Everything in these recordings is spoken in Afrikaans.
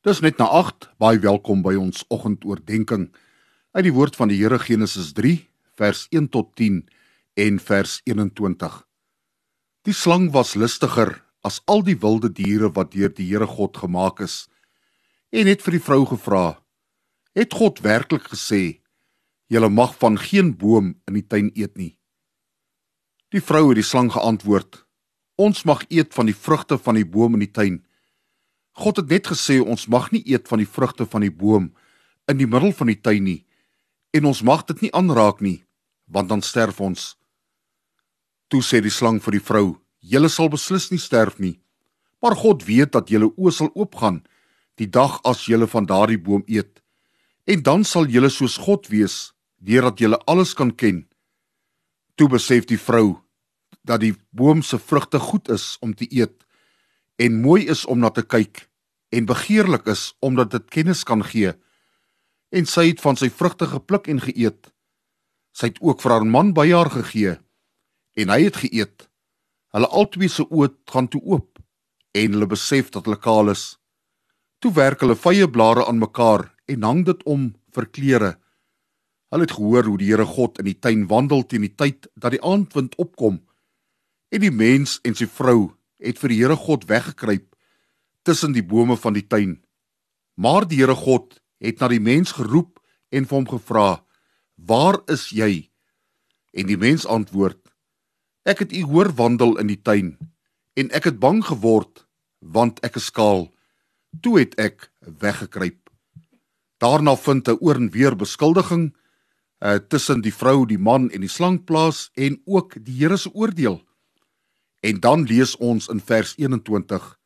Dis net na 8. Baie welkom by ons oggendoordenkings uit die woord van die Here Genesis 3 vers 1 tot 10 en vers 21. Die slang was listiger as al die wilde diere wat deur die Here God gemaak is en het vir die vrou gevra: "Het God werklik gesê: Julle mag van geen boom in die tuin eet nie?" Die vrou het die slang geantwoord: "Ons mag eet van die vrugte van die boom in die tuin." God het net gesê ons mag nie eet van die vrugte van die boom in die middel van die tuin nie en ons mag dit nie aanraak nie want dan sterf ons. Toe sê die slang vir die vrou: "Julle sal beslis nie sterf nie, maar God weet dat julle oë sal oopgaan die dag as julle van daardie boom eet en dan sal julle soos God wees deurdat julle alles kan ken." Toe besef die vrou dat die boom se vrugte goed is om te eet en mooi is om na te kyk en begeerlik is omdat dit kennis kan gee. En sy het van sy vrugte gepluk en geëet. Sy het ook vir haar man by haar gegee en hy het geëet. Hulle albei se oë gaan toe oop en hulle besef dat hulle kaal is. Toe werk hulle vye blare aan mekaar en hang dit om vir klere. Hulle het gehoor hoe die Here God in die tuin wandel teen die tyd dat die aandwind opkom. En die mens en sy vrou het vir die Here God weggekruip tussen die bome van die tuin. Maar die Here God het na die mens geroep en vir hom gevra: "Waar is jy?" En die mens antwoord: "Ek het u hoor wandel in die tuin en ek het bang geword want ek is skaal. Toe het ek weggekruip." Daarna vind 'n oorn weer beskuldiging uh, tussen die vrou, die man en die slang plaas en ook die Here se oordeel. En dan lees ons in vers 21: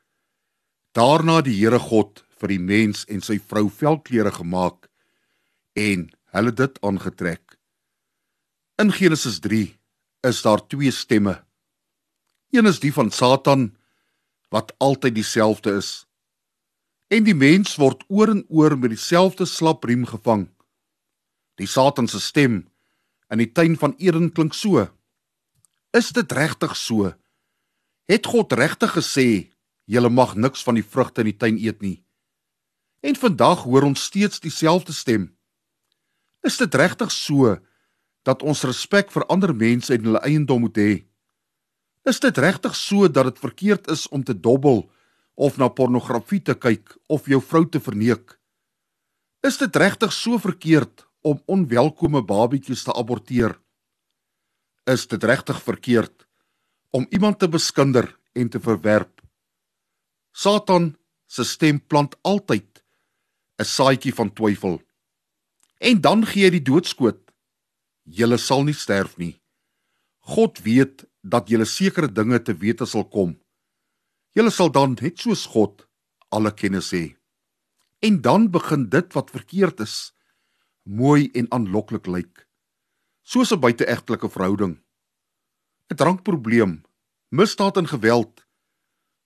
Daarna die Here God vir die mens en sy vrou velklere gemaak en hulle dit aangetrek. In Genesis 3 is daar twee stemme. Een is die van Satan wat altyd dieselfde is. En die mens word oor en oor met dieselfde slapriem gevang. Die Satan se stem in die tuin van Eden klink so: Is dit regtig so? Het God regtig gesê julle mag niks van die vrugte in die tuin eet nie? En vandag hoor ons steeds dieselfde stem. Is dit regtig so dat ons respek vir ander mense en hulle eiendom moet hê? Is dit regtig so dat dit verkeerd is om te dobbel of na pornografie te kyk of jou vrou te verneek? Is dit regtig so verkeerd om onwelkome babatjies te aborteer? Is dit regtig verkeerd om iemand te beskinder en te verwerp. Satan se stem plant altyd 'n saadjie van twyfel. En dan gee hy die doodskoot. Julle sal nie sterf nie. God weet dat julle sekere dinge te wete sal kom. Julle sal dan net soos God alle kennis hê. En dan begin dit wat verkeerd is mooi en aanloklik lyk. Soos 'n buiteegtelike verhouding. 'n drankprobleem, misdaad en geweld,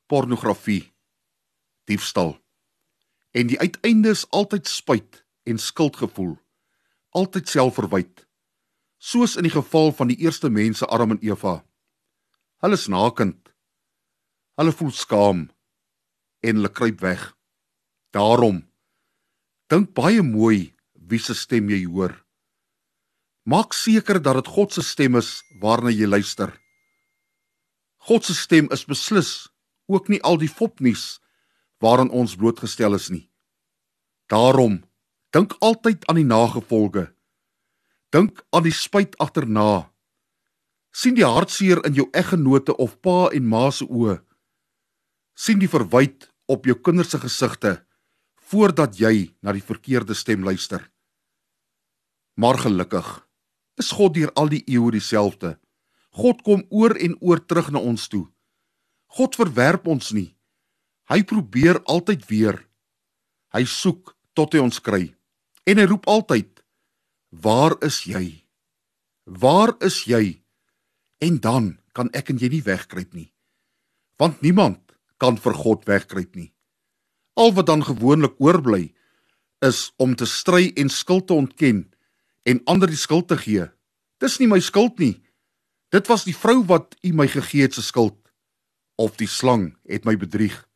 pornografie, diefstal. En die uiteinde is altyd spyt en skuldgevoel, altyd selfverwyd. Soos in die geval van die eerste mense Adam en Eva. Hulle is nakend. Hulle voel skaam en hulle kruip weg. Daarom dink baie mooi wie se stem jy hoor. Maak seker dat dit God se stem is waarna jy luister. God se stem is beslis ook nie al die fopnuus waaraan ons blootgestel is nie. Daarom dink altyd aan die nagevolge. Dink aan die spyt agterna. sien die hartseer in jou eggenote of pa en ma se oë. sien die verwyd op jou kinders se gesigte voordat jy na die verkeerde stem luister. Maar gelukkig is God deur al die eeue dieselfde. God kom oor en oor terug na ons toe. God verwerp ons nie. Hy probeer altyd weer. Hy soek tot hy ons kry. En hy roep altyd: "Waar is jy? Waar is jy?" En dan kan ek en jy nie wegkruip nie. Want niemand kan vir God wegkruip nie. Al wat dan gewoonlik oorbly is om te stry en skuld te ontken en ander die skuld te gee. Dis nie my skuld nie. Dit was die vrou wat u my gegee het se skuld of die slang het my bedrieg.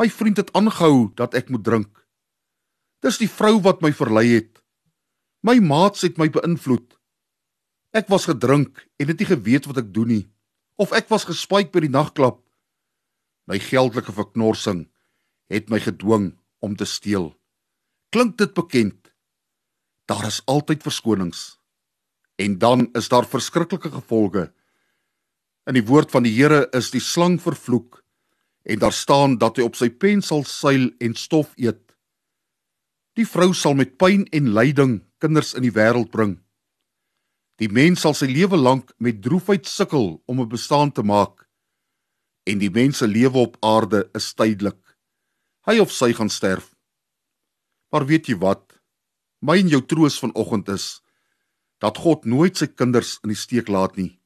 My vriend het aangehou dat ek moet drink. Dis die vrou wat my verlei het. My maats het my beïnvloed. Ek was gedrink en het nie geweet wat ek doen nie. Of ek was gespyk by die nagklap. My geldelike verknorsing het my gedwing om te steel. Klink dit bekend? Daar is altyd verskonings. En dan is daar verskriklike gevolge. In die woord van die Here is die slang vervloek en daar staan dat hy op sy pen sal seil en stof eet. Die vrou sal met pyn en lyding kinders in die wêreld bring. Die mens sal sy lewe lank met droefheid sukkel om 'n bestaan te maak. En die mens se lewe op aarde is tydelik. Hy of sy gaan sterf. Maar weet jy wat? My en jou troos vanoggend is dat God nooit sy kinders in die steek laat nie.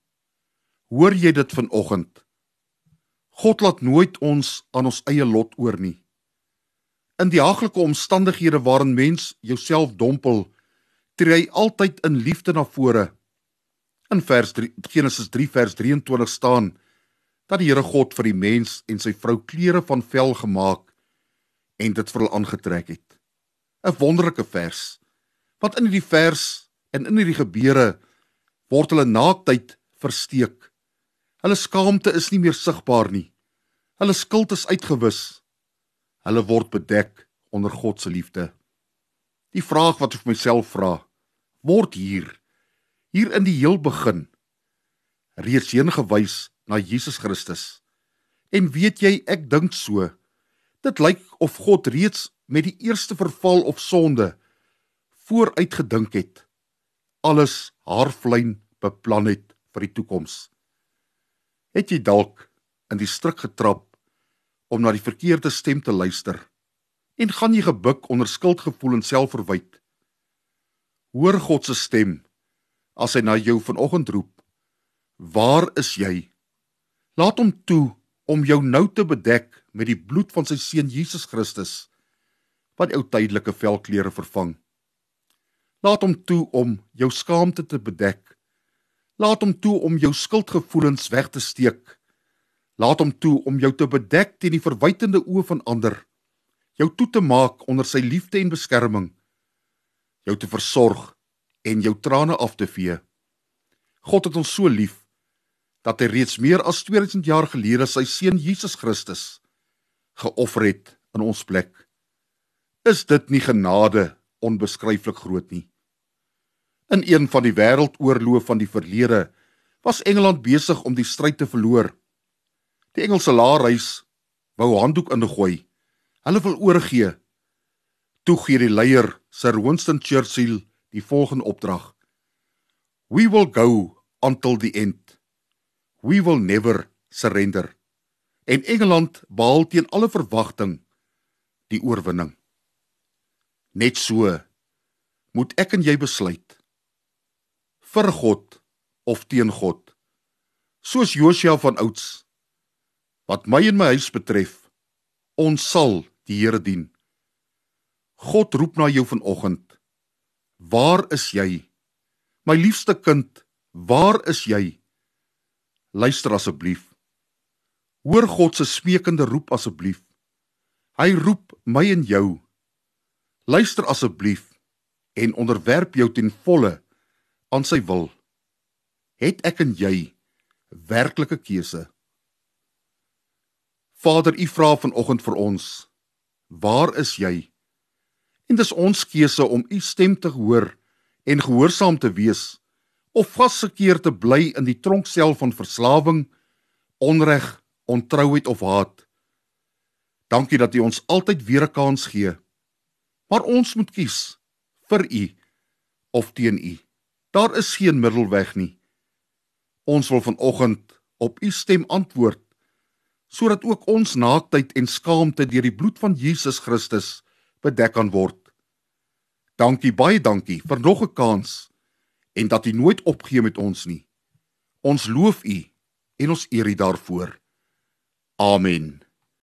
Hoor jy dit vanoggend? God laat nooit ons aan ons eie lot oor nie. In die haglike omstandighede waarin mens jouself dompel, tree hy altyd in liefde na vore. In vers 3, Genesis 3 vers 23 staan dat die Here God vir die mens en sy vrou klere van vel gemaak en dit vir hulle aangetrek het. 'n Wonderlike vers. Want in hierdie vers en in hierdie gebeure word hulle naaktheid versteek. Hulle skaamte is nie meer sigbaar nie. Hulle skuld is uitgewis. Hulle word bedek onder God se liefde. Die vraag wat ek vir myself vra, word hier hier in die heel begin reeds heen gewys na Jesus Christus. En weet jy, ek dink so. Dit lyk of God reeds met die eerste verval of sonde vooruit gedink het. Alles haarflyn beplan het vir die toekoms. Het jy dalk in die struik getrap om na die verkeerde stem te luister en gaan jy gebuk onder skuldgevoel en selfverwyd? Hoor God se stem as hy na jou vanoggend roep. Waar is jy? Laat hom toe om jou nou te bedek met die bloed van sy seun Jesus Christus wat jou tydelike velklere vervang. Laat hom toe om jou skaamte te bedek Laat hom toe om jou skuldgevoelens weg te steek. Laat hom toe om jou te bedek teen die verwytende oë van ander. Jou toe te maak onder sy liefde en beskerming. Jou te versorg en jou trane af te vee. God het ons so lief dat hy reeds meer as 2000 jaar gelede sy seun Jesus Christus geoffer het in ons plek. Is dit nie genade onbeskryflik groot nie? In een van die wêreldoorloë van die verlede was Engeland besig om die stryd te verloor. Die Engelse laarhuis wou handdoek ingooi. Hulle wil oorgee. Toe gee die leier Sir Winston Churchill die volgende opdrag: We will go until the end. We will never surrender. En Engeland behaal teen alle verwagting die oorwinning. Net so moet ek en jy besluit vir God of teen God. Soos Josua van ouds. Wat my en my huis betref, ons sal die Here dien. God roep na jou vanoggend. Waar is jy? My liefste kind, waar is jy? Luister asseblief. Hoor God se smeekende roep asseblief. Hy roep my en jou. Luister asseblief en onderwerp jou ten volle aan sy wil. Het ek en jy werklike keuse? Vader, U vra vanoggend vir ons, waar is jy? En dis ons keuse om U stem te hoor en gehoorsaam te wees of vasgekeer te bly in die tronksel van verslawing, onreg, ontrouheid of haat. Dankie dat U ons altyd weer 'n kans gee. Maar ons moet kies vir U of teen U. Daar is geen middelweg nie. Ons wil vanoggend op u stem antwoord sodat ook ons naaktheid en skaamte deur die bloed van Jesus Christus bedek kan word. Dankie baie dankie vir nog 'n kans en dat u nooit opgee met ons nie. Ons loof u en ons eer u daarvoor. Amen.